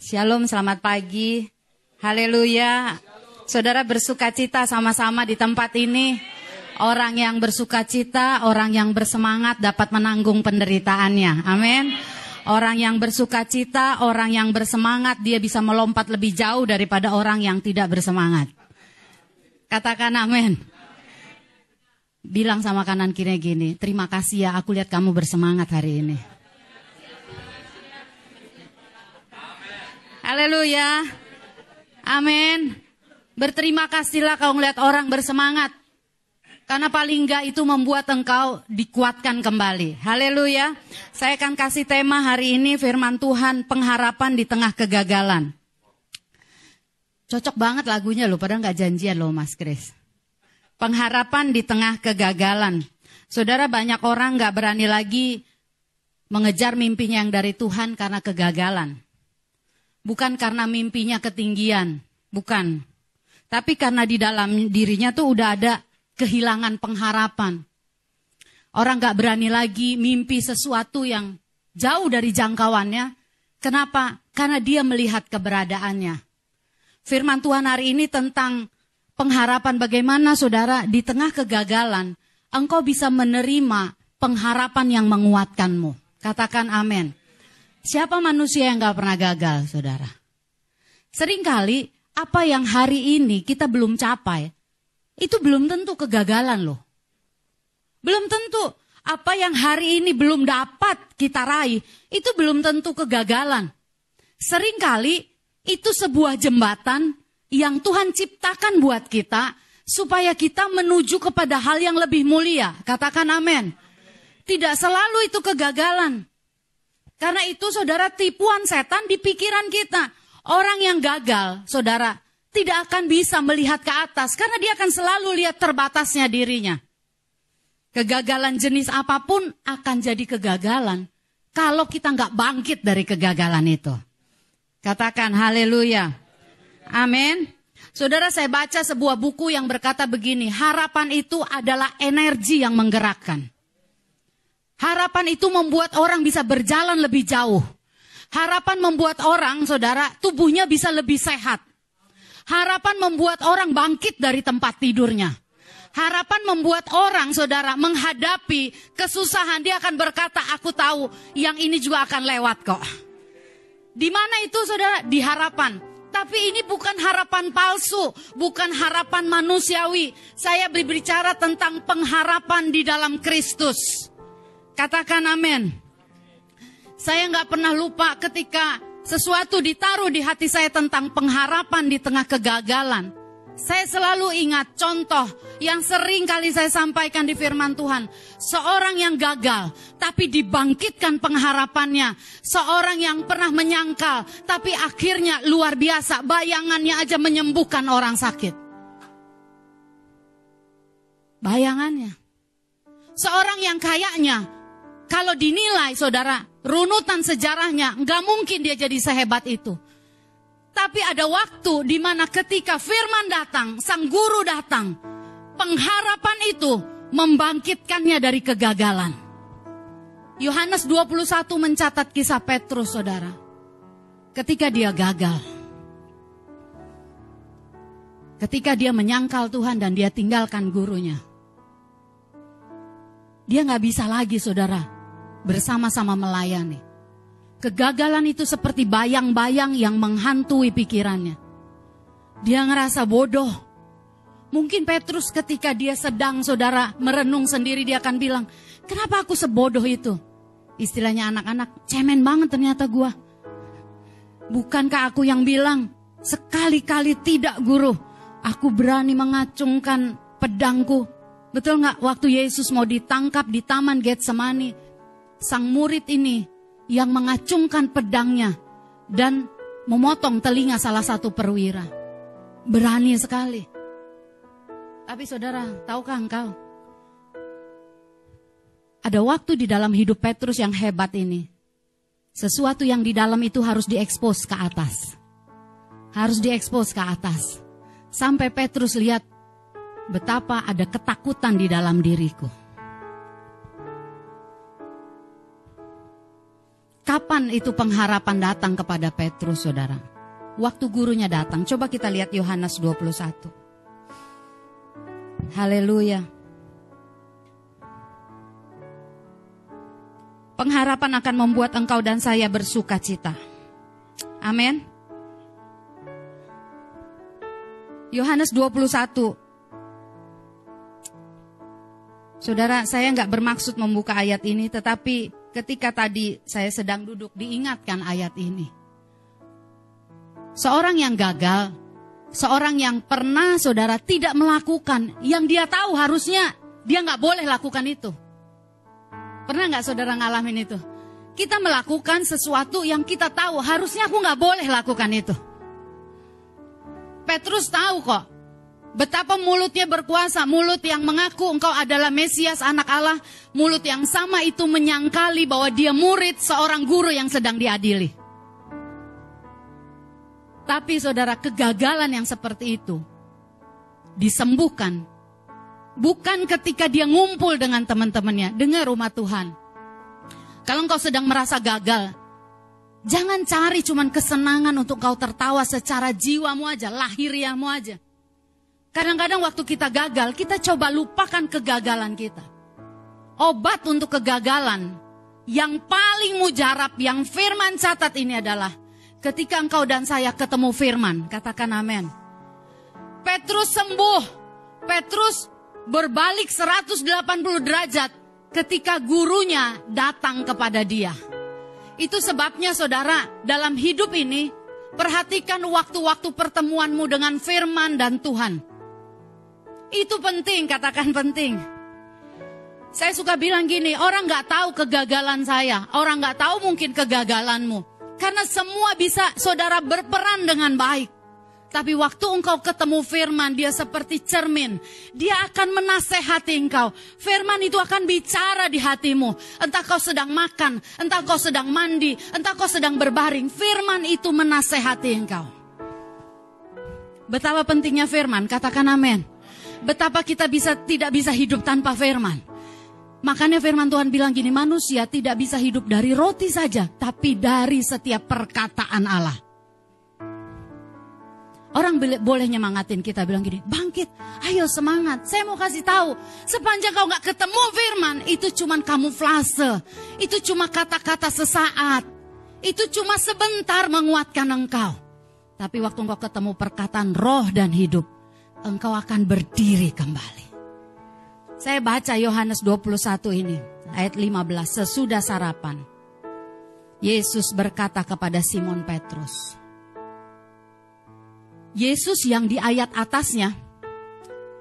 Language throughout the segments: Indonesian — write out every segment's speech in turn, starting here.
Shalom, selamat pagi. Haleluya. Saudara bersuka cita sama-sama di tempat ini. Orang yang bersuka cita, orang yang bersemangat dapat menanggung penderitaannya. Amin. Orang yang bersuka cita, orang yang bersemangat, dia bisa melompat lebih jauh daripada orang yang tidak bersemangat. Katakan amin. Bilang sama kanan kiri gini, terima kasih ya aku lihat kamu bersemangat hari ini. Haleluya. Amin. Berterima kasihlah kau melihat orang bersemangat. Karena paling enggak itu membuat engkau dikuatkan kembali. Haleluya. Saya akan kasih tema hari ini firman Tuhan pengharapan di tengah kegagalan. Cocok banget lagunya loh, padahal nggak janjian loh Mas Kris. Pengharapan di tengah kegagalan. Saudara banyak orang nggak berani lagi mengejar mimpinya yang dari Tuhan karena kegagalan. Bukan karena mimpinya ketinggian, bukan. Tapi karena di dalam dirinya tuh udah ada kehilangan pengharapan. Orang gak berani lagi mimpi sesuatu yang jauh dari jangkauannya. Kenapa? Karena dia melihat keberadaannya. Firman Tuhan hari ini tentang pengharapan bagaimana saudara di tengah kegagalan engkau bisa menerima pengharapan yang menguatkanmu. Katakan amin. Siapa manusia yang gak pernah gagal, saudara? Seringkali apa yang hari ini kita belum capai, itu belum tentu kegagalan loh. Belum tentu apa yang hari ini belum dapat kita raih, itu belum tentu kegagalan. Seringkali itu sebuah jembatan yang Tuhan ciptakan buat kita supaya kita menuju kepada hal yang lebih mulia. Katakan amin. Tidak selalu itu kegagalan. Karena itu saudara tipuan setan di pikiran kita. Orang yang gagal, saudara, tidak akan bisa melihat ke atas karena dia akan selalu lihat terbatasnya dirinya. Kegagalan jenis apa pun akan jadi kegagalan kalau kita nggak bangkit dari kegagalan itu. Katakan haleluya. Amin. Saudara saya baca sebuah buku yang berkata begini, harapan itu adalah energi yang menggerakkan. Harapan itu membuat orang bisa berjalan lebih jauh. Harapan membuat orang, saudara, tubuhnya bisa lebih sehat. Harapan membuat orang bangkit dari tempat tidurnya. Harapan membuat orang, saudara, menghadapi kesusahan. Dia akan berkata, aku tahu yang ini juga akan lewat kok. Di mana itu, saudara? Di harapan. Tapi ini bukan harapan palsu, bukan harapan manusiawi. Saya berbicara tentang pengharapan di dalam Kristus. Katakan amin. Saya nggak pernah lupa ketika sesuatu ditaruh di hati saya tentang pengharapan di tengah kegagalan. Saya selalu ingat contoh yang sering kali saya sampaikan di firman Tuhan. Seorang yang gagal, tapi dibangkitkan pengharapannya. Seorang yang pernah menyangkal, tapi akhirnya luar biasa. Bayangannya aja menyembuhkan orang sakit. Bayangannya. Seorang yang kayaknya kalau dinilai saudara, runutan sejarahnya, nggak mungkin dia jadi sehebat itu. Tapi ada waktu di mana ketika firman datang, sang guru datang, pengharapan itu membangkitkannya dari kegagalan. Yohanes 21 mencatat kisah Petrus, saudara. Ketika dia gagal. Ketika dia menyangkal Tuhan dan dia tinggalkan gurunya. Dia nggak bisa lagi, saudara, bersama-sama melayani. Kegagalan itu seperti bayang-bayang yang menghantui pikirannya. Dia ngerasa bodoh. Mungkin Petrus ketika dia sedang saudara merenung sendiri dia akan bilang, kenapa aku sebodoh itu? Istilahnya anak-anak, cemen banget ternyata gua. Bukankah aku yang bilang, sekali-kali tidak guru, aku berani mengacungkan pedangku. Betul nggak waktu Yesus mau ditangkap di taman Getsemani, sang murid ini yang mengacungkan pedangnya dan memotong telinga salah satu perwira. Berani sekali. Tapi saudara, tahukah engkau? Ada waktu di dalam hidup Petrus yang hebat ini. Sesuatu yang di dalam itu harus diekspos ke atas. Harus diekspos ke atas. Sampai Petrus lihat betapa ada ketakutan di dalam diriku. Kapan itu pengharapan datang kepada Petrus, saudara? Waktu gurunya datang. Coba kita lihat Yohanes 21. Haleluya. Pengharapan akan membuat engkau dan saya bersuka cita. Amin. Yohanes 21. Saudara, saya nggak bermaksud membuka ayat ini, tetapi ketika tadi saya sedang duduk diingatkan ayat ini. Seorang yang gagal, seorang yang pernah saudara tidak melakukan, yang dia tahu harusnya dia nggak boleh lakukan itu. Pernah nggak saudara ngalamin itu? Kita melakukan sesuatu yang kita tahu harusnya aku nggak boleh lakukan itu. Petrus tahu kok Betapa mulutnya berkuasa, mulut yang mengaku engkau adalah Mesias anak Allah, mulut yang sama itu menyangkali bahwa dia murid seorang guru yang sedang diadili. Tapi saudara, kegagalan yang seperti itu disembuhkan bukan ketika dia ngumpul dengan teman-temannya, dengar rumah Tuhan. Kalau engkau sedang merasa gagal, jangan cari cuman kesenangan untuk kau tertawa secara jiwamu aja, lahiriahmu aja. Kadang-kadang waktu kita gagal, kita coba lupakan kegagalan kita. Obat untuk kegagalan yang paling mujarab, yang firman catat ini adalah ketika engkau dan saya ketemu firman, katakan amin. Petrus sembuh, Petrus berbalik 180 derajat ketika gurunya datang kepada dia. Itu sebabnya saudara, dalam hidup ini, perhatikan waktu-waktu pertemuanmu dengan firman dan Tuhan. Itu penting, katakan penting. Saya suka bilang gini, orang nggak tahu kegagalan saya, orang nggak tahu mungkin kegagalanmu. Karena semua bisa saudara berperan dengan baik. Tapi waktu engkau ketemu firman, dia seperti cermin. Dia akan menasehati engkau. Firman itu akan bicara di hatimu. Entah kau sedang makan, entah kau sedang mandi, entah kau sedang berbaring. Firman itu menasehati engkau. Betapa pentingnya firman, katakan amin betapa kita bisa tidak bisa hidup tanpa firman. Makanya firman Tuhan bilang gini, manusia tidak bisa hidup dari roti saja, tapi dari setiap perkataan Allah. Orang boleh nyemangatin kita bilang gini, bangkit, ayo semangat. Saya mau kasih tahu, sepanjang kau nggak ketemu firman, itu cuma kamuflase, itu cuma kata-kata sesaat, itu cuma sebentar menguatkan engkau. Tapi waktu engkau ketemu perkataan roh dan hidup, engkau akan berdiri kembali. Saya baca Yohanes 21 ini, ayat 15, sesudah sarapan. Yesus berkata kepada Simon Petrus. Yesus yang di ayat atasnya,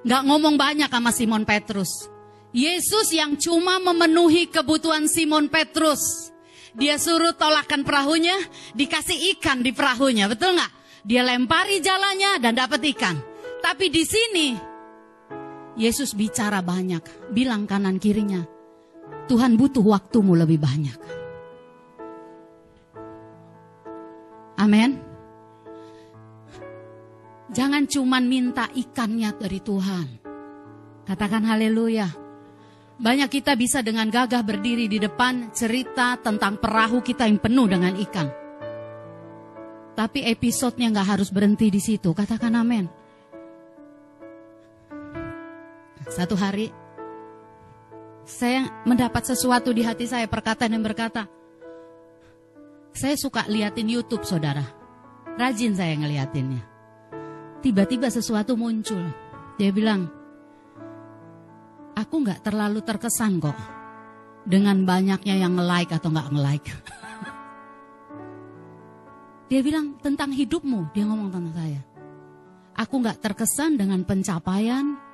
nggak ngomong banyak sama Simon Petrus. Yesus yang cuma memenuhi kebutuhan Simon Petrus. Dia suruh tolakan perahunya, dikasih ikan di perahunya, betul nggak? Dia lempari jalannya dan dapat ikan. Tapi di sini Yesus bicara banyak, bilang kanan kirinya, Tuhan butuh waktumu lebih banyak. Amin. Jangan cuman minta ikannya dari Tuhan. Katakan haleluya. Banyak kita bisa dengan gagah berdiri di depan cerita tentang perahu kita yang penuh dengan ikan. Tapi episodenya nggak harus berhenti di situ. Katakan amin. Satu hari saya mendapat sesuatu di hati saya, perkataan yang berkata, saya suka liatin YouTube saudara. Rajin saya ngeliatinnya. Tiba-tiba sesuatu muncul. Dia bilang, aku nggak terlalu terkesan kok dengan banyaknya yang nge-like atau nggak nge-like. dia bilang tentang hidupmu, dia ngomong tentang saya. Aku nggak terkesan dengan pencapaian,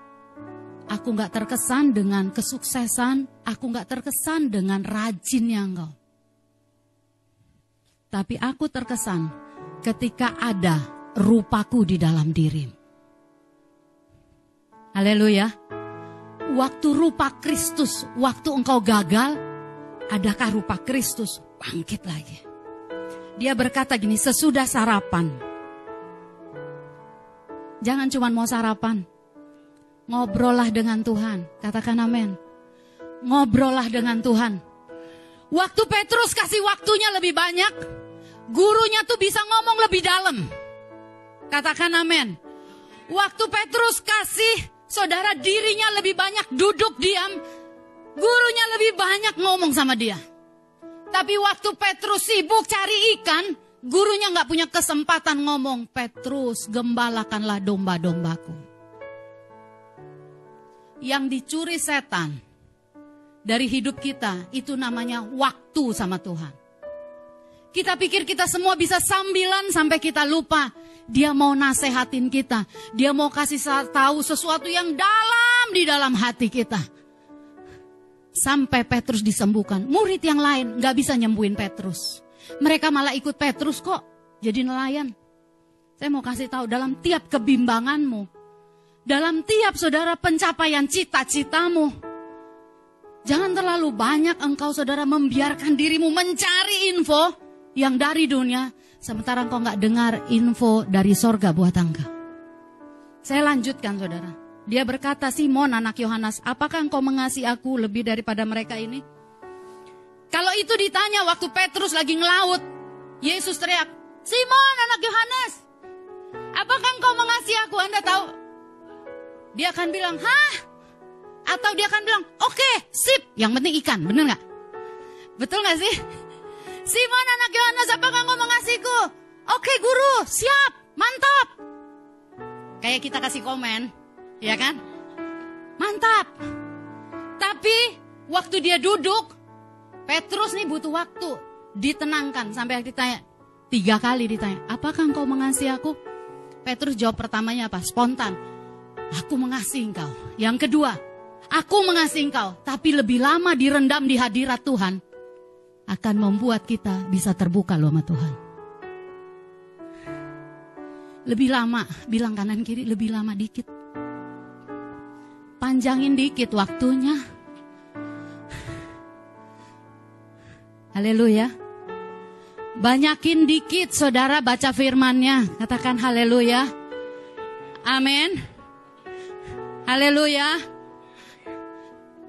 Aku nggak terkesan dengan kesuksesan, aku nggak terkesan dengan rajinnya engkau. Tapi aku terkesan ketika ada rupaku di dalam diri. Haleluya. Waktu rupa Kristus, waktu engkau gagal, adakah rupa Kristus bangkit lagi? Dia berkata gini, sesudah sarapan. Jangan cuma mau sarapan, Ngobrollah dengan Tuhan. Katakan amin. Ngobrollah dengan Tuhan. Waktu Petrus kasih waktunya lebih banyak, gurunya tuh bisa ngomong lebih dalam. Katakan amin. Waktu Petrus kasih saudara dirinya lebih banyak duduk diam, gurunya lebih banyak ngomong sama dia. Tapi waktu Petrus sibuk cari ikan, gurunya nggak punya kesempatan ngomong, Petrus gembalakanlah domba-dombaku. Yang dicuri setan dari hidup kita itu namanya waktu sama Tuhan. Kita pikir kita semua bisa sambilan sampai kita lupa dia mau nasehatin kita. Dia mau kasih tahu sesuatu yang dalam di dalam hati kita. Sampai Petrus disembuhkan. Murid yang lain gak bisa nyembuhin Petrus. Mereka malah ikut Petrus kok jadi nelayan. Saya mau kasih tahu dalam tiap kebimbanganmu. Dalam tiap saudara pencapaian cita-citamu. Jangan terlalu banyak engkau saudara membiarkan dirimu mencari info yang dari dunia Sementara engkau nggak dengar info dari sorga buat engkau. Saya lanjutkan saudara. Dia berkata, Simon anak Yohanes, apakah engkau mengasihi aku lebih daripada mereka ini? Kalau itu ditanya waktu Petrus lagi ngelaut, Yesus teriak, Simon anak Yohanes, apakah engkau mengasihi aku? Anda tahu? Dia akan bilang, hah? Atau dia akan bilang, oke, okay, sip. Yang penting ikan, bener nggak? Betul nggak sih? Simon anak Yohanes, apakah engkau mengasihiku? Oke guru, siap, mantap. Kayak kita kasih komen, ya kan? Mantap. Tapi waktu dia duduk, Petrus nih butuh waktu ditenangkan sampai ditanya tiga kali ditanya, apakah engkau mengasihi aku? Petrus jawab pertamanya apa? Spontan. Aku mengasihi engkau. Yang kedua, aku mengasihi engkau, tapi lebih lama direndam di hadirat Tuhan akan membuat kita bisa terbuka loh sama Tuhan. Lebih lama, bilang kanan kiri lebih lama dikit. Panjangin dikit waktunya. Haleluya. Banyakin dikit saudara baca firmannya. Katakan haleluya. Amin. Haleluya.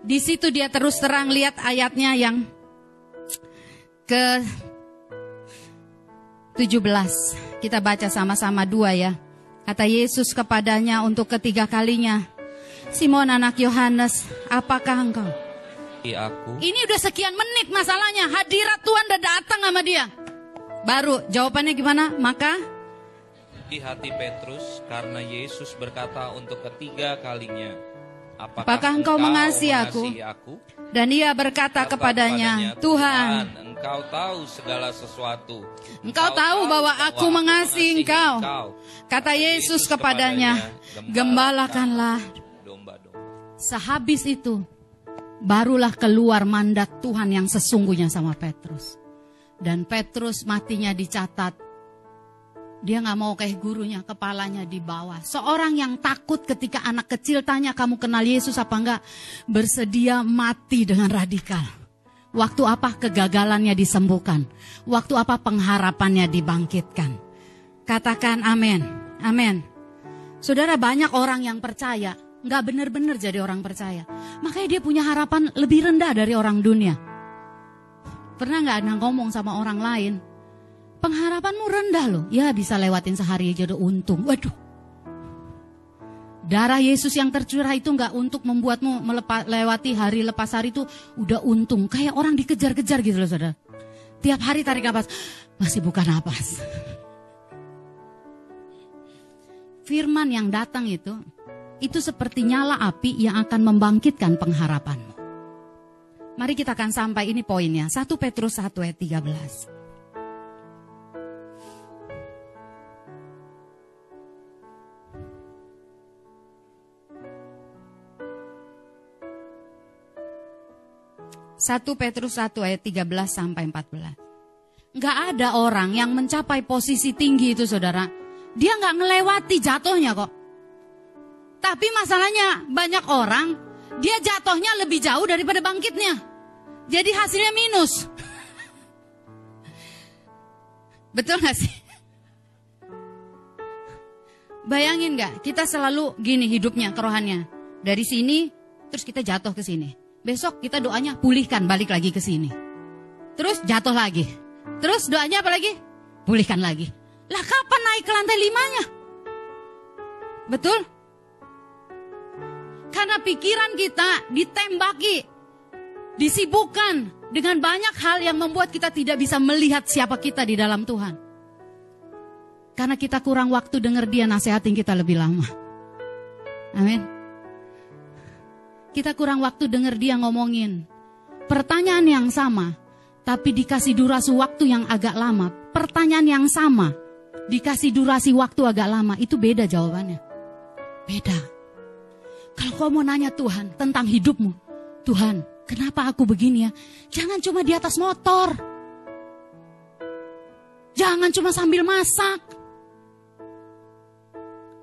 Di situ dia terus terang lihat ayatnya yang ke 17. Kita baca sama-sama dua ya. Kata Yesus kepadanya untuk ketiga kalinya. Simon anak Yohanes, apakah engkau? Aku. Ini udah sekian menit masalahnya. Hadirat Tuhan udah datang sama dia. Baru jawabannya gimana? Maka di hati Petrus karena Yesus berkata untuk ketiga kalinya, Apakah, Apakah engkau mengasihi aku? aku? Dan ia berkata kepadanya, Tuhan, engkau tahu segala sesuatu. Engkau tahu bahwa aku mengasihi engkau. Kata Yesus kepadanya, gembalakanlah. Sehabis itu, barulah keluar mandat Tuhan yang sesungguhnya sama Petrus. Dan Petrus matinya dicatat dia nggak mau kayak gurunya, kepalanya di bawah. Seorang yang takut ketika anak kecil tanya kamu kenal Yesus apa enggak, bersedia mati dengan radikal. Waktu apa kegagalannya disembuhkan? Waktu apa pengharapannya dibangkitkan? Katakan amin, amin. Saudara banyak orang yang percaya, nggak benar-benar jadi orang percaya. Makanya dia punya harapan lebih rendah dari orang dunia. Pernah nggak ngomong sama orang lain, pengharapanmu rendah loh. Ya bisa lewatin sehari aja udah untung. Waduh. Darah Yesus yang tercurah itu nggak untuk membuatmu melewati hari lepas hari itu udah untung. Kayak orang dikejar-kejar gitu loh saudara. Tiap hari tarik nafas, masih buka nafas. Firman yang datang itu, itu seperti nyala api yang akan membangkitkan pengharapanmu. Mari kita akan sampai ini poinnya. 1 Petrus 1 ayat 13. 1 Petrus 1 ayat 13 sampai 14. Nggak ada orang yang mencapai posisi tinggi itu saudara. Dia nggak ngelewati jatuhnya kok. Tapi masalahnya banyak orang dia jatuhnya lebih jauh daripada bangkitnya. Jadi hasilnya minus. Betul gak sih? Bayangin gak, kita selalu gini hidupnya, kerohannya. Dari sini, terus kita jatuh ke sini. Besok kita doanya pulihkan balik lagi ke sini. Terus jatuh lagi. Terus doanya apa lagi? Pulihkan lagi. Lah kapan naik ke lantai limanya? Betul? Karena pikiran kita ditembaki, disibukkan dengan banyak hal yang membuat kita tidak bisa melihat siapa kita di dalam Tuhan. Karena kita kurang waktu dengar dia nasihatin kita lebih lama. Amin. Kita kurang waktu dengar dia ngomongin. Pertanyaan yang sama, tapi dikasih durasi waktu yang agak lama. Pertanyaan yang sama, dikasih durasi waktu agak lama. Itu beda jawabannya. Beda. Kalau kau mau nanya Tuhan tentang hidupmu, Tuhan, kenapa aku begini ya? Jangan cuma di atas motor. Jangan cuma sambil masak.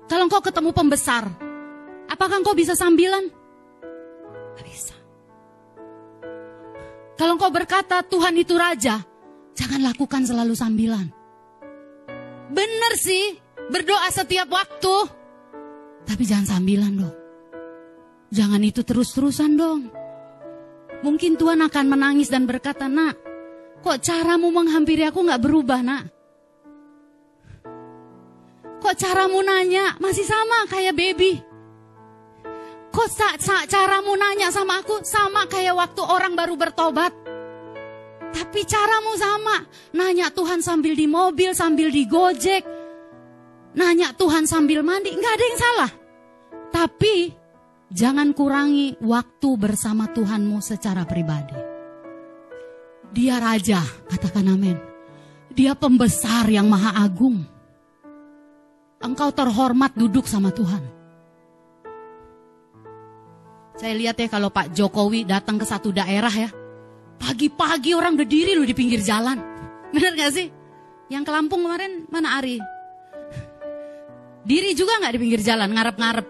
Kalau engkau ketemu pembesar, apakah engkau bisa sambilan? Gak bisa. Kalau engkau berkata Tuhan itu raja, jangan lakukan selalu sambilan. Benar sih, berdoa setiap waktu. Tapi jangan sambilan dong. Jangan itu terus-terusan dong. Mungkin Tuhan akan menangis dan berkata, nak, kok caramu menghampiri aku gak berubah nak? Kok caramu nanya masih sama kayak baby? Kok caramu nanya sama aku sama kayak waktu orang baru bertobat? Tapi caramu sama. Nanya Tuhan sambil di mobil, sambil di gojek. Nanya Tuhan sambil mandi, nggak ada yang salah. Tapi jangan kurangi waktu bersama Tuhanmu secara pribadi. Dia raja, katakan amin. Dia pembesar yang maha agung engkau terhormat duduk sama Tuhan. Saya lihat ya kalau Pak Jokowi datang ke satu daerah ya. Pagi-pagi orang berdiri loh di pinggir jalan. Benar gak sih? Yang ke Lampung kemarin mana Ari? Diri juga gak di pinggir jalan, ngarep-ngarep.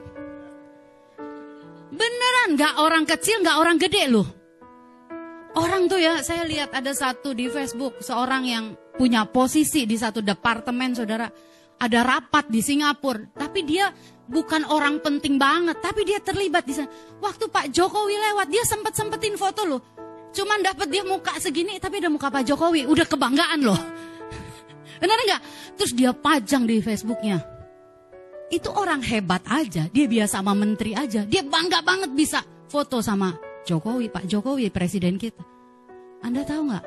Beneran gak orang kecil, gak orang gede loh. Orang tuh ya, saya lihat ada satu di Facebook, seorang yang punya posisi di satu departemen saudara ada rapat di Singapura, tapi dia bukan orang penting banget, tapi dia terlibat di sana. Waktu Pak Jokowi lewat, dia sempat sempetin foto loh. Cuman dapat dia muka segini, tapi ada muka Pak Jokowi, udah kebanggaan loh. Benar nggak? Terus dia pajang di Facebooknya. Itu orang hebat aja, dia biasa sama menteri aja, dia bangga banget bisa foto sama Jokowi, Pak Jokowi, presiden kita. Anda tahu nggak?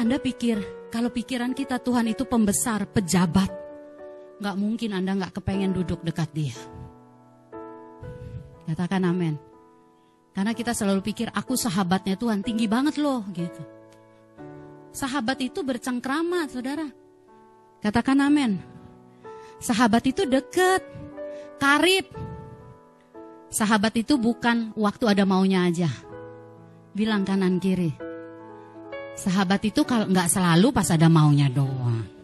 Anda pikir kalau pikiran kita Tuhan itu pembesar, pejabat, nggak mungkin Anda nggak kepengen duduk dekat dia. Katakan amin. Karena kita selalu pikir aku sahabatnya Tuhan tinggi banget loh gitu. Sahabat itu bercengkrama saudara. Katakan amin. Sahabat itu deket, karib. Sahabat itu bukan waktu ada maunya aja. Bilang kanan kiri. Sahabat itu kalau nggak selalu pas ada maunya doang.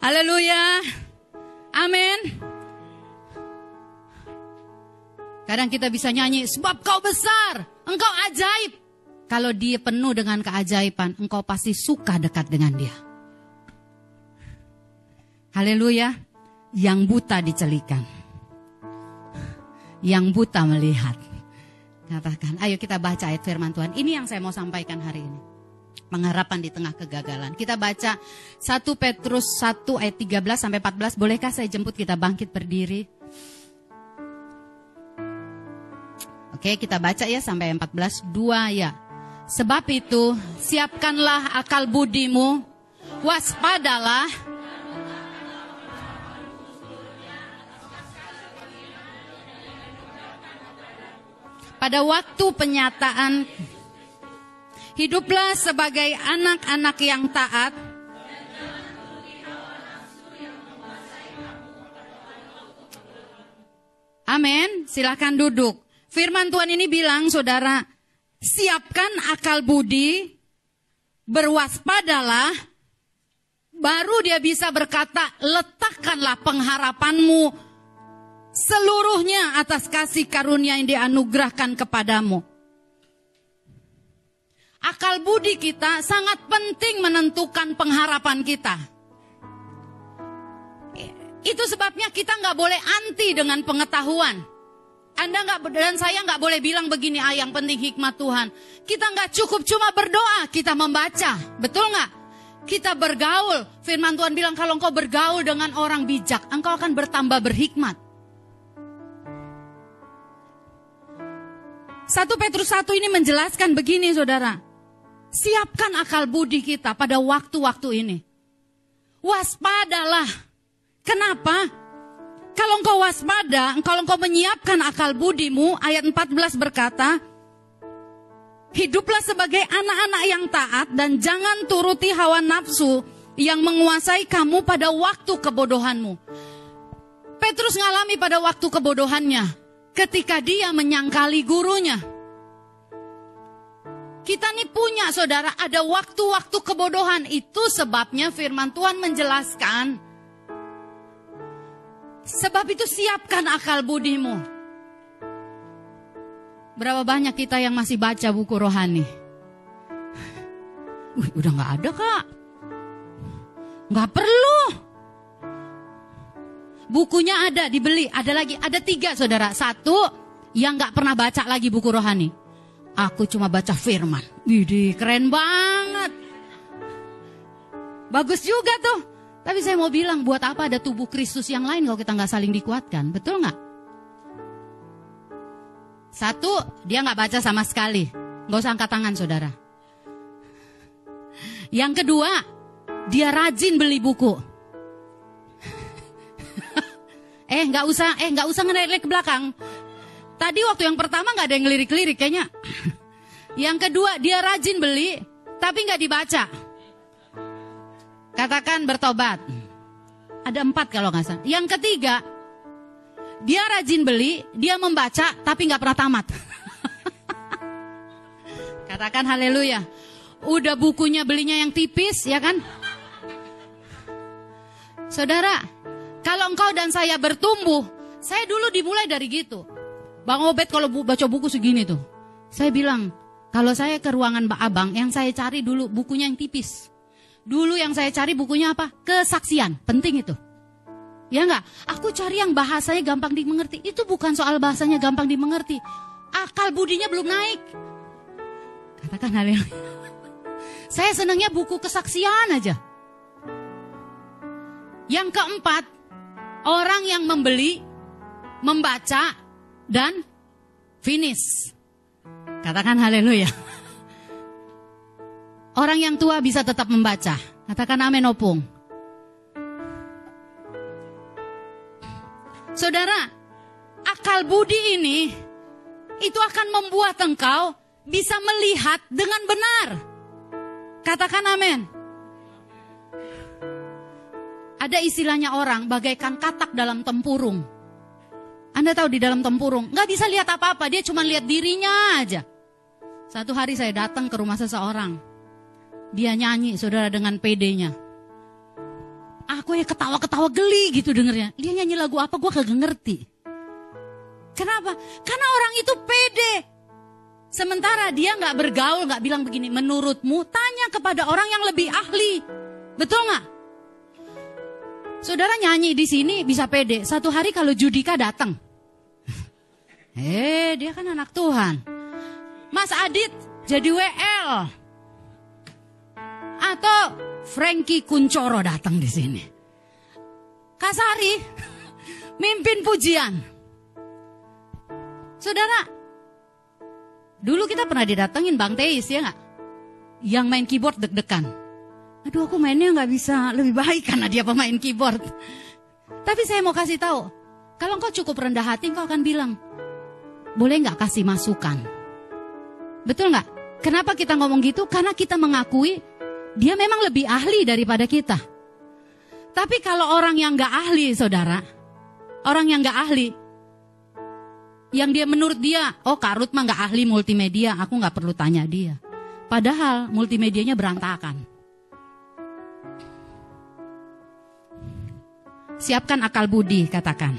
Haleluya. Amin. Kadang kita bisa nyanyi, sebab kau besar, engkau ajaib. Kalau dia penuh dengan keajaiban, engkau pasti suka dekat dengan dia. Haleluya. Yang buta dicelikan. Yang buta melihat. Katakan, ayo kita baca ayat firman Tuhan. Ini yang saya mau sampaikan hari ini pengharapan di tengah kegagalan. Kita baca 1 Petrus 1 ayat 13 sampai 14. Bolehkah saya jemput kita bangkit berdiri? Oke, kita baca ya sampai 14 2 ya. Sebab itu, siapkanlah akal budimu, waspadalah pada waktu penyataan Hiduplah sebagai anak-anak yang taat. Amin. Silahkan duduk. Firman Tuhan ini bilang, saudara, siapkan akal budi, berwaspadalah, baru dia bisa berkata, letakkanlah pengharapanmu seluruhnya atas kasih karunia yang dianugerahkan kepadamu. Akal budi kita sangat penting menentukan pengharapan kita. Itu sebabnya kita nggak boleh anti dengan pengetahuan. Anda nggak dan saya nggak boleh bilang begini, ah yang penting hikmat Tuhan. Kita nggak cukup cuma berdoa, kita membaca, betul nggak? Kita bergaul. Firman Tuhan bilang kalau engkau bergaul dengan orang bijak, engkau akan bertambah berhikmat. Satu Petrus satu ini menjelaskan begini saudara. Siapkan akal budi kita pada waktu-waktu ini. Waspadalah. Kenapa? Kalau engkau waspada, kalau engkau menyiapkan akal budimu, ayat 14 berkata, Hiduplah sebagai anak-anak yang taat dan jangan turuti hawa nafsu yang menguasai kamu pada waktu kebodohanmu. Petrus ngalami pada waktu kebodohannya ketika dia menyangkali gurunya. Kita nih punya saudara ada waktu-waktu kebodohan itu sebabnya firman Tuhan menjelaskan. Sebab itu siapkan akal budimu. Berapa banyak kita yang masih baca buku rohani? Wih, udah nggak ada kak. Nggak perlu. Bukunya ada, dibeli. Ada lagi, ada tiga saudara. Satu, yang nggak pernah baca lagi buku rohani. Aku cuma baca firman. Widih, keren banget. Bagus juga tuh. Tapi saya mau bilang, buat apa ada tubuh Kristus yang lain kalau kita nggak saling dikuatkan? Betul nggak? Satu, dia nggak baca sama sekali. Nggak usah angkat tangan, saudara. Yang kedua, dia rajin beli buku. eh, nggak usah, eh nggak usah ngelirik ke belakang. Tadi waktu yang pertama nggak ada yang ngelirik-lirik kayaknya. yang kedua, dia rajin beli, tapi nggak dibaca. Katakan bertobat. Ada empat kalau nggak salah. Yang ketiga, dia rajin beli, dia membaca, tapi nggak pernah tamat. Katakan haleluya. Udah bukunya belinya yang tipis, ya kan? Saudara, kalau engkau dan saya bertumbuh, saya dulu dimulai dari gitu. Bang Obed kalau bu baca buku segini tuh, saya bilang, kalau saya ke ruangan Mbak Abang, yang saya cari dulu bukunya yang tipis. Dulu yang saya cari bukunya apa? Kesaksian, penting itu. Ya enggak? Aku cari yang bahasanya gampang dimengerti. Itu bukan soal bahasanya gampang dimengerti. Akal budinya belum naik. Katakan haleluya. Saya senangnya buku kesaksian aja. Yang keempat, orang yang membeli, membaca, dan finish. Katakan haleluya. Orang yang tua bisa tetap membaca. Katakan amin opung. Saudara, akal budi ini itu akan membuat engkau bisa melihat dengan benar. Katakan amin. Ada istilahnya orang bagaikan katak dalam tempurung. Anda tahu di dalam tempurung, nggak bisa lihat apa-apa, dia cuma lihat dirinya aja. Satu hari saya datang ke rumah seseorang. Dia nyanyi, saudara, dengan PD-nya. Aku ya ketawa-ketawa geli gitu dengernya. Dia nyanyi lagu apa gue kagak ngerti. Kenapa? Karena orang itu pede. Sementara dia nggak bergaul, nggak bilang begini. Menurutmu tanya kepada orang yang lebih ahli. Betul nggak? Saudara nyanyi di sini bisa pede. Satu hari kalau Judika datang. Eh, dia kan anak Tuhan. Mas Adit jadi WL. Atau Frankie Kuncoro datang di sini. Kasari mimpin pujian. Saudara, dulu kita pernah didatengin Bang Teis ya nggak? Yang main keyboard deg-degan. Aduh aku mainnya nggak bisa lebih baik karena dia pemain keyboard. Tapi saya mau kasih tahu, kalau engkau cukup rendah hati, engkau akan bilang, boleh nggak kasih masukan? Betul nggak? Kenapa kita ngomong gitu? Karena kita mengakui dia memang lebih ahli daripada kita. Tapi kalau orang yang gak ahli, saudara, orang yang gak ahli, yang dia menurut dia, oh Karut mah gak ahli multimedia, aku gak perlu tanya dia. Padahal multimedianya berantakan. Siapkan akal budi, katakan.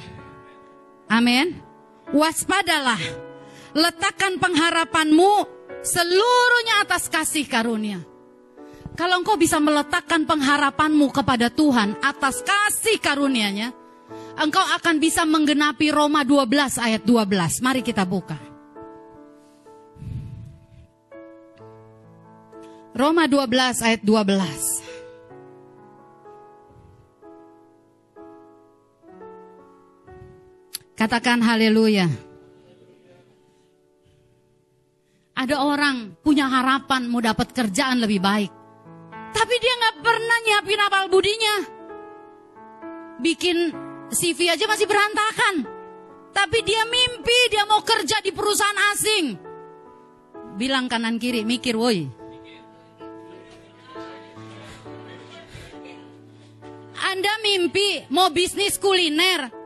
Amin. Waspadalah. Letakkan pengharapanmu seluruhnya atas kasih karunia. Kalau engkau bisa meletakkan pengharapanmu kepada Tuhan atas kasih karunia-Nya, engkau akan bisa menggenapi Roma 12 ayat 12. Mari kita buka. Roma 12 ayat 12. Katakan haleluya. Ada orang punya harapan mau dapat kerjaan lebih baik. Tapi dia nggak pernah nyiapin apal budinya. Bikin CV aja masih berantakan. Tapi dia mimpi dia mau kerja di perusahaan asing. Bilang kanan kiri, mikir woi. Anda mimpi mau bisnis kuliner,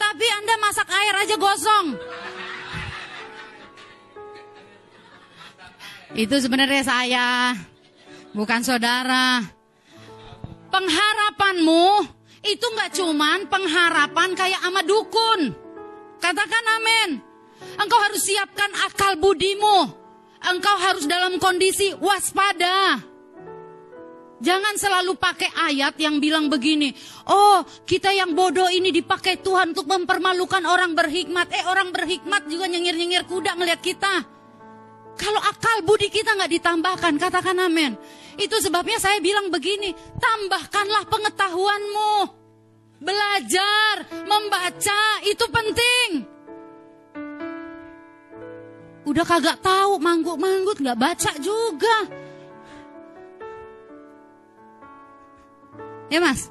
tapi Anda masak air aja gosong. Itu sebenarnya saya, bukan saudara. Pengharapanmu itu nggak cuman pengharapan kayak ama dukun. Katakan amin. Engkau harus siapkan akal budimu. Engkau harus dalam kondisi waspada. Jangan selalu pakai ayat yang bilang begini, oh kita yang bodoh ini dipakai Tuhan untuk mempermalukan orang berhikmat. Eh orang berhikmat juga nyengir-nyengir kuda ngeliat kita. Kalau akal budi kita nggak ditambahkan, katakan amin. Itu sebabnya saya bilang begini, tambahkanlah pengetahuanmu. Belajar, membaca, itu penting. Udah kagak tahu, manggut-manggut nggak baca juga. Ya mas?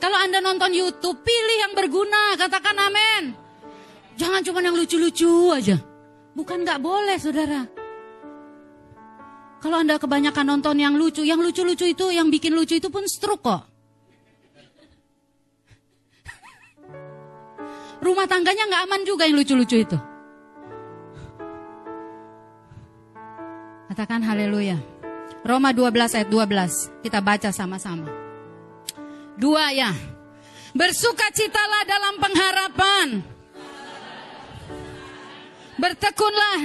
Kalau Anda nonton YouTube, pilih yang berguna, katakan amin. Jangan cuma yang lucu-lucu aja. Bukan nggak boleh, saudara. Kalau Anda kebanyakan nonton yang lucu, yang lucu-lucu itu, yang bikin lucu itu pun stroke kok. Rumah tangganya nggak aman juga yang lucu-lucu itu. Katakan haleluya. Roma 12 ayat 12. Kita baca sama-sama. Dua ya. Bersukacitalah dalam pengharapan. Bertekunlah.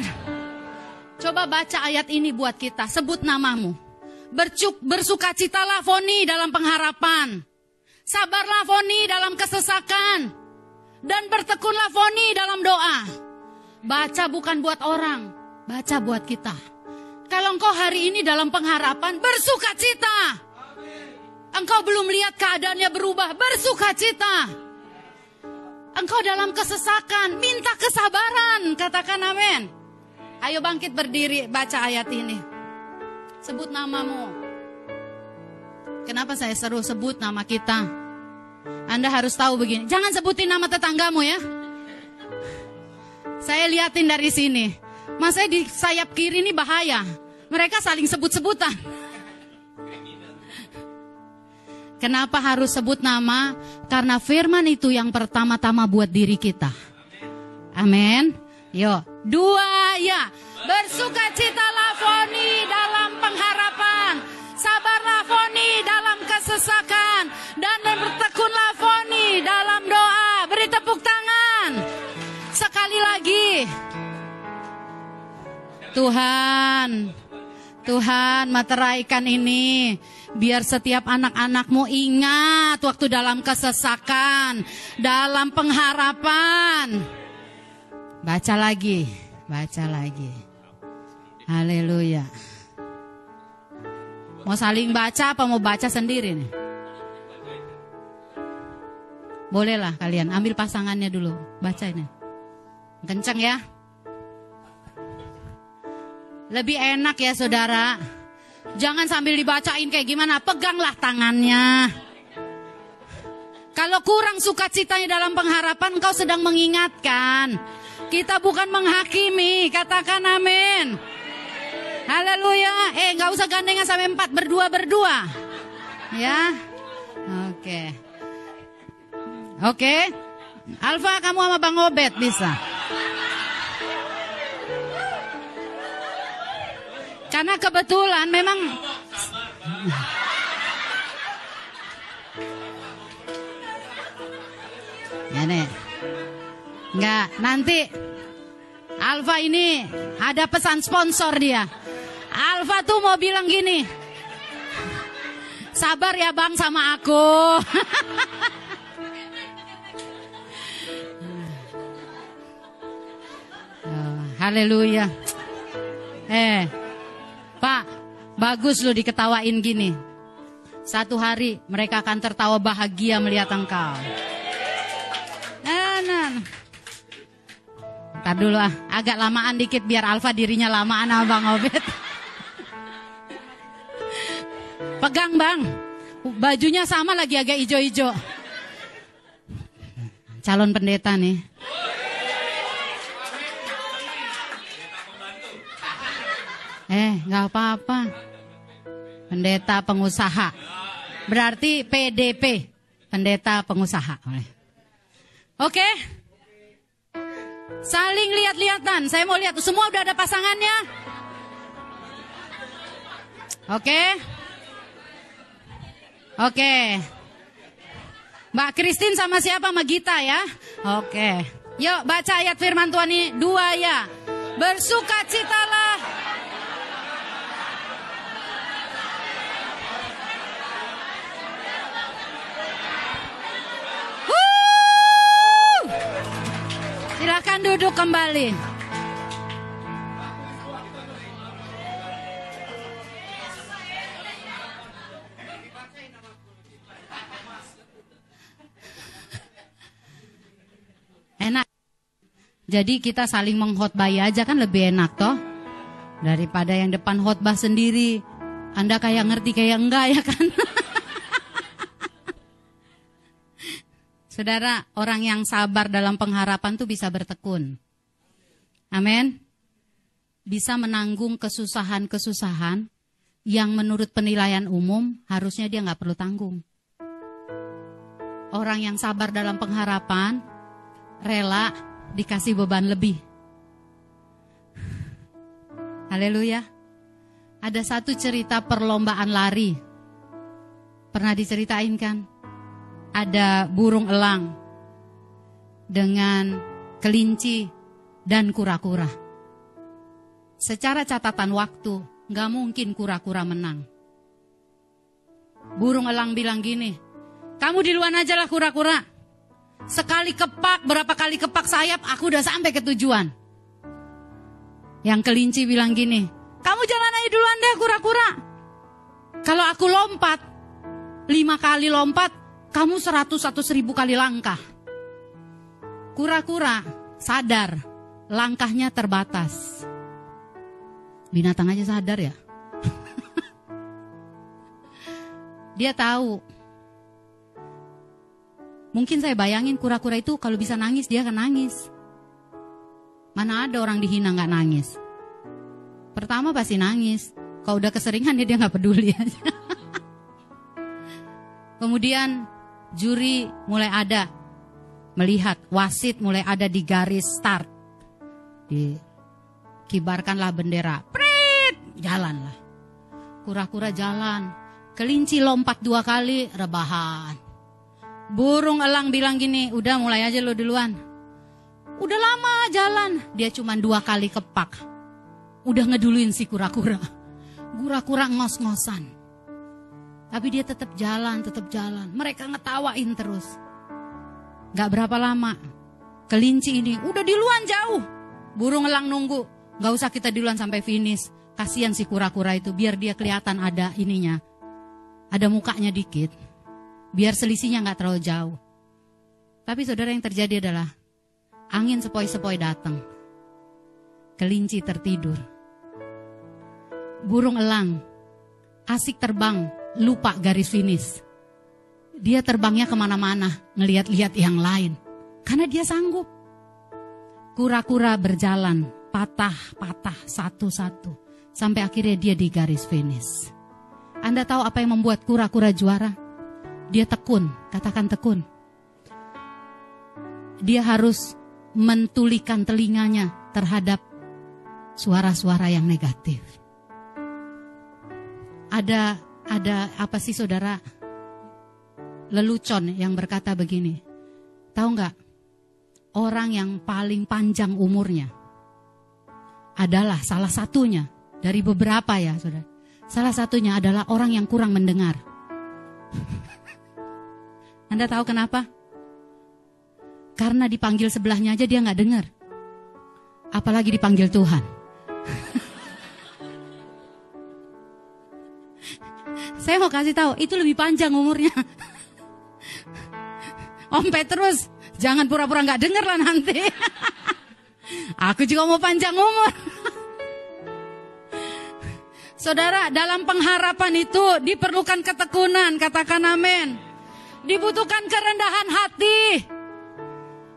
Coba baca ayat ini buat kita. Sebut namamu. Bercuk, bersukacitalah Foni dalam pengharapan. Sabarlah Foni dalam kesesakan. Dan bertekunlah Foni dalam doa. Baca bukan buat orang. Baca buat kita. Kalau engkau hari ini dalam pengharapan, bersuka cita. Engkau belum lihat keadaannya berubah, bersuka cita. Engkau dalam kesesakan, minta kesabaran, katakan amin. Ayo bangkit berdiri, baca ayat ini. Sebut namamu. Kenapa saya seru sebut nama kita? Anda harus tahu begini, jangan sebutin nama tetanggamu ya. Saya liatin dari sini. Mas saya di sayap kiri ini bahaya. Mereka saling sebut-sebutan. Kenapa harus sebut nama? Karena firman itu yang pertama-tama buat diri kita. Amin. Yo, dua ya. Bersukacitalah Foni dalam pengharapan. Tuhan, Tuhan materaikan ini biar setiap anak-anakmu ingat waktu dalam kesesakan, dalam pengharapan. Baca lagi, baca lagi. Haleluya. Mau saling baca apa mau baca sendiri nih? Bolehlah kalian ambil pasangannya dulu, baca ini. Kencang ya. Lebih enak ya saudara. Jangan sambil dibacain kayak gimana, peganglah tangannya. Kalau kurang sukacitanya dalam pengharapan, kau sedang mengingatkan. Kita bukan menghakimi, katakan amin. Haleluya. Eh, nggak usah gandengan sampai empat, berdua-berdua. Ya, oke. Okay. Oke. Okay. Alfa, kamu sama Bang Obet bisa. Karena kebetulan memang Ya nih. Enggak, nanti Alfa ini ada pesan sponsor dia. Alfa tuh mau bilang gini. Sabar ya bang sama aku. Oh, Haleluya. Eh, Pak, bagus lu diketawain gini. Satu hari mereka akan tertawa bahagia melihat engkau. Nah, nah. Ntar dulu ah, agak lamaan dikit biar Alfa dirinya lamaan sama Bang Obed. Pegang bang, bajunya sama lagi agak ijo-ijo. Calon pendeta nih. Eh, nggak apa-apa. Pendeta pengusaha. Berarti PDP, pendeta pengusaha. Oke. Saling lihat-lihatan. Saya mau lihat semua udah ada pasangannya. Oke. Oke. Mbak Christine sama siapa? Sama Gita ya? Oke. Yuk baca ayat firman Tuhan ini dua ya. Bersukacitalah Silahkan duduk kembali. Enak. Jadi kita saling menghotbah aja kan lebih enak toh. Daripada yang depan khotbah sendiri. Anda kayak ngerti kayak enggak ya kan? Saudara, orang yang sabar dalam pengharapan tuh bisa bertekun. Amin. Bisa menanggung kesusahan-kesusahan yang menurut penilaian umum harusnya dia nggak perlu tanggung. Orang yang sabar dalam pengharapan rela dikasih beban lebih. Haleluya. Ada satu cerita perlombaan lari. Pernah diceritain kan? Ada burung elang dengan kelinci dan kura-kura. Secara catatan waktu, nggak mungkin kura-kura menang. Burung elang bilang gini, kamu di luar aja lah kura-kura. Sekali kepak, berapa kali kepak sayap, aku udah sampai ke tujuan. Yang kelinci bilang gini, kamu jalan aja duluan deh kura-kura. Kalau aku lompat, lima kali lompat, kamu seratus atau seribu kali langkah. Kura-kura sadar langkahnya terbatas. Binatang aja sadar ya. Dia tahu. Mungkin saya bayangin kura-kura itu kalau bisa nangis dia akan nangis. Mana ada orang dihina nggak nangis? Pertama pasti nangis. Kalau udah keseringan dia nggak peduli aja. Kemudian juri mulai ada. Melihat wasit mulai ada di garis start. Dikibarkanlah bendera. Prit! Jalanlah. Kura-kura jalan. Kelinci lompat dua kali rebahan. Burung elang bilang gini udah mulai aja lo duluan. Udah lama jalan. Dia cuma dua kali kepak. Udah ngeduluin si kura-kura. Kura-kura ngos-ngosan tapi dia tetap jalan, tetap jalan. Mereka ngetawain terus. Gak berapa lama, kelinci ini udah di luar jauh. Burung elang nunggu, gak usah kita duluan sampai finish. Kasihan si kura-kura itu, biar dia kelihatan ada ininya. Ada mukanya dikit. Biar selisihnya gak terlalu jauh. Tapi saudara yang terjadi adalah angin sepoi-sepoi datang. Kelinci tertidur. Burung elang asik terbang lupa garis finish. Dia terbangnya ke mana-mana, ngeliat-liat yang lain. Karena dia sanggup. Kura-kura berjalan, patah-patah satu-satu. Sampai akhirnya dia di garis finish. Anda tahu apa yang membuat kura-kura juara? Dia tekun, katakan tekun. Dia harus mentulikan telinganya terhadap suara-suara yang negatif. Ada ada apa sih saudara lelucon yang berkata begini. Tahu nggak? Orang yang paling panjang umurnya adalah salah satunya dari beberapa ya saudara. Salah satunya adalah orang yang kurang mendengar. Anda tahu kenapa? Karena dipanggil sebelahnya aja dia nggak dengar. Apalagi dipanggil Tuhan. Saya mau kasih tahu, itu lebih panjang umurnya. Om Petrus, jangan pura-pura nggak dengar lah nanti. Aku juga mau panjang umur. Saudara, dalam pengharapan itu diperlukan ketekunan, katakan amin. Dibutuhkan kerendahan hati.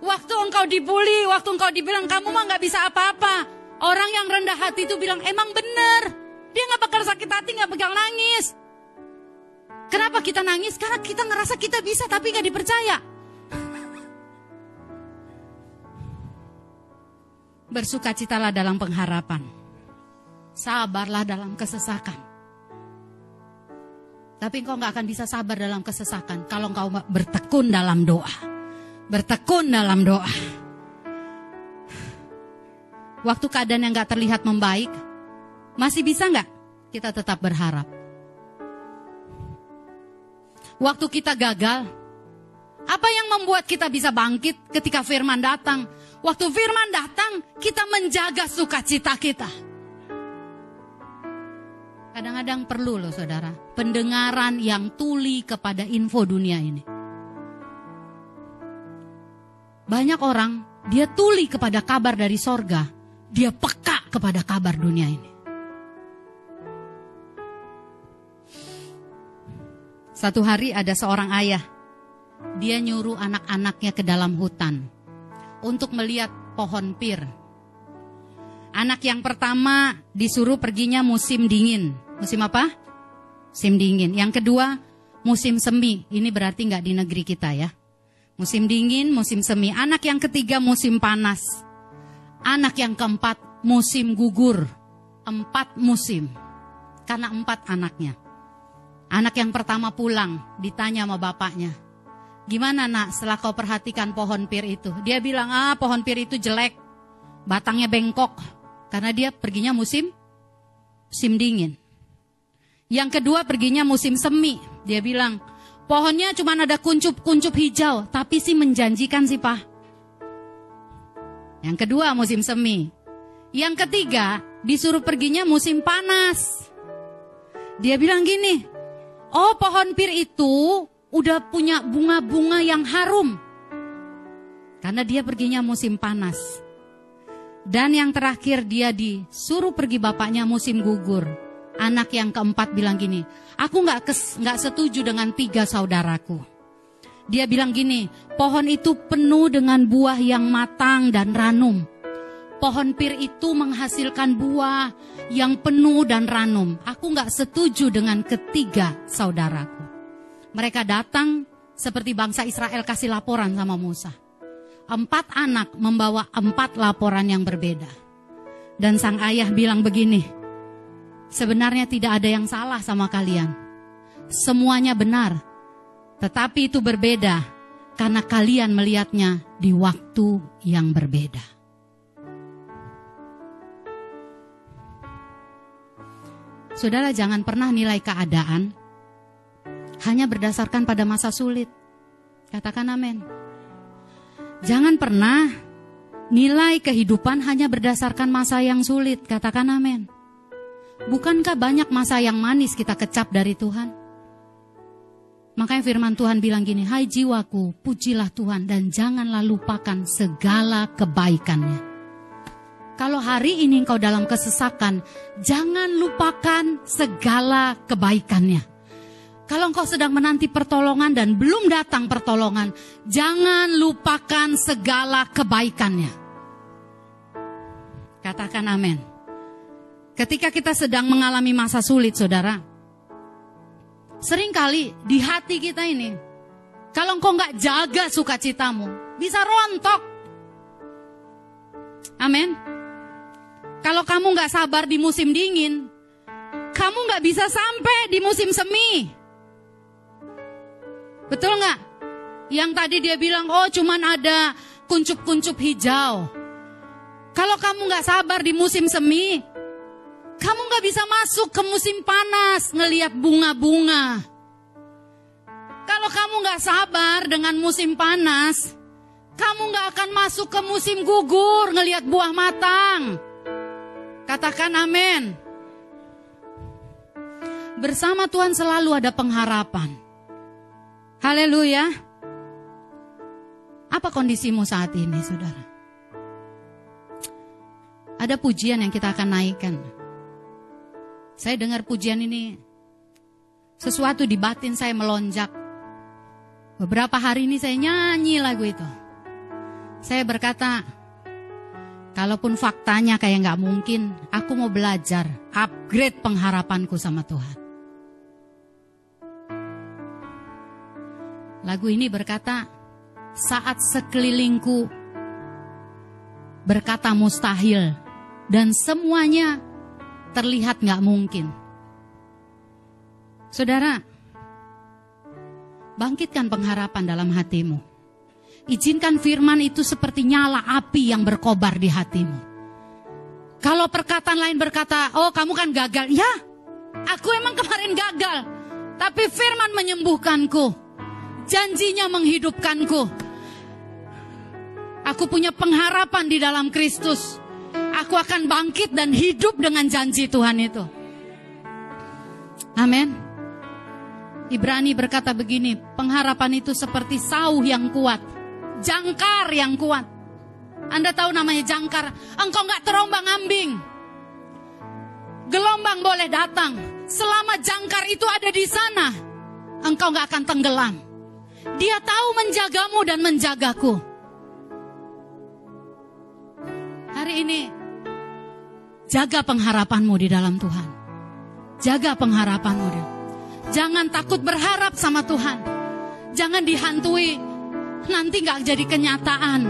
Waktu engkau dibully, waktu engkau dibilang kamu mah nggak bisa apa-apa. Orang yang rendah hati itu bilang emang benar. Dia nggak bakal sakit hati, nggak bakal nangis. Kenapa kita nangis? Karena kita ngerasa kita bisa tapi nggak dipercaya. Bersukacitalah dalam pengharapan sabarlah dalam kesesakan. Tapi engkau nggak akan bisa sabar dalam kesesakan kalau engkau bertekun dalam doa. Bertekun dalam doa. Waktu keadaan yang nggak terlihat membaik, masih bisa nggak kita tetap berharap? Waktu kita gagal, apa yang membuat kita bisa bangkit ketika firman datang? Waktu firman datang, kita menjaga sukacita kita. Kadang-kadang perlu loh saudara, pendengaran yang tuli kepada info dunia ini. Banyak orang, dia tuli kepada kabar dari sorga, dia peka kepada kabar dunia ini. Satu hari ada seorang ayah, dia nyuruh anak-anaknya ke dalam hutan untuk melihat pohon pir. Anak yang pertama disuruh perginya musim dingin, Musim apa? Musim dingin. Yang kedua, musim semi. Ini berarti nggak di negeri kita ya. Musim dingin, musim semi. Anak yang ketiga, musim panas. Anak yang keempat, musim gugur. Empat musim. Karena empat anaknya. Anak yang pertama pulang, ditanya sama bapaknya. Gimana nak setelah kau perhatikan pohon pir itu? Dia bilang, ah pohon pir itu jelek. Batangnya bengkok. Karena dia perginya musim musim dingin. Yang kedua perginya musim semi. Dia bilang, pohonnya cuma ada kuncup-kuncup hijau, tapi sih menjanjikan sih pak. Yang kedua musim semi. Yang ketiga disuruh perginya musim panas. Dia bilang gini, oh pohon pir itu udah punya bunga-bunga yang harum. Karena dia perginya musim panas. Dan yang terakhir dia disuruh pergi bapaknya musim gugur. Anak yang keempat bilang gini, aku nggak nggak setuju dengan tiga saudaraku. Dia bilang gini, pohon itu penuh dengan buah yang matang dan ranum. Pohon pir itu menghasilkan buah yang penuh dan ranum. Aku nggak setuju dengan ketiga saudaraku. Mereka datang seperti bangsa Israel kasih laporan sama Musa. Empat anak membawa empat laporan yang berbeda. Dan sang ayah bilang begini, Sebenarnya tidak ada yang salah sama kalian. Semuanya benar. Tetapi itu berbeda karena kalian melihatnya di waktu yang berbeda. Saudara jangan pernah nilai keadaan hanya berdasarkan pada masa sulit. Katakan amin. Jangan pernah nilai kehidupan hanya berdasarkan masa yang sulit. Katakan amin. Bukankah banyak masa yang manis kita kecap dari Tuhan? Makanya firman Tuhan bilang gini, Hai jiwaku, pujilah Tuhan dan janganlah lupakan segala kebaikannya. Kalau hari ini engkau dalam kesesakan, jangan lupakan segala kebaikannya. Kalau engkau sedang menanti pertolongan dan belum datang pertolongan, jangan lupakan segala kebaikannya. Katakan amin. Ketika kita sedang mengalami masa sulit, saudara, sering kali di hati kita ini, kalau engkau nggak jaga sukacitamu, bisa rontok. Amin. Kalau kamu nggak sabar di musim dingin, kamu nggak bisa sampai di musim semi. Betul nggak? Yang tadi dia bilang, oh cuman ada kuncup-kuncup hijau. Kalau kamu nggak sabar di musim semi, kamu gak bisa masuk ke musim panas ngeliat bunga-bunga. Kalau kamu nggak sabar dengan musim panas, kamu nggak akan masuk ke musim gugur ngelihat buah matang. Katakan amin. Bersama Tuhan selalu ada pengharapan. Haleluya. Apa kondisimu saat ini, saudara? Ada pujian yang kita akan naikkan. Saya dengar pujian ini, sesuatu di batin saya melonjak. Beberapa hari ini saya nyanyi lagu itu. Saya berkata, kalaupun faktanya kayak nggak mungkin, aku mau belajar, upgrade pengharapanku sama Tuhan. Lagu ini berkata, saat sekelilingku berkata mustahil dan semuanya terlihat nggak mungkin. Saudara, bangkitkan pengharapan dalam hatimu. Izinkan firman itu seperti nyala api yang berkobar di hatimu. Kalau perkataan lain berkata, oh kamu kan gagal. Ya, aku emang kemarin gagal. Tapi firman menyembuhkanku. Janjinya menghidupkanku. Aku punya pengharapan di dalam Kristus. Aku akan bangkit dan hidup dengan janji Tuhan itu. Amin. Ibrani berkata begini, pengharapan itu seperti sauh yang kuat, jangkar yang kuat. Anda tahu namanya jangkar, engkau nggak terombang ambing. Gelombang boleh datang, selama jangkar itu ada di sana, engkau nggak akan tenggelam. Dia tahu menjagamu dan menjagaku. Hari ini, jaga pengharapanmu di dalam Tuhan. Jaga pengharapanmu. Jangan takut berharap sama Tuhan. Jangan dihantui. Nanti nggak jadi kenyataan.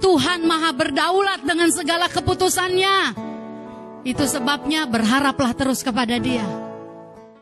Tuhan maha berdaulat dengan segala keputusannya. Itu sebabnya berharaplah terus kepada dia.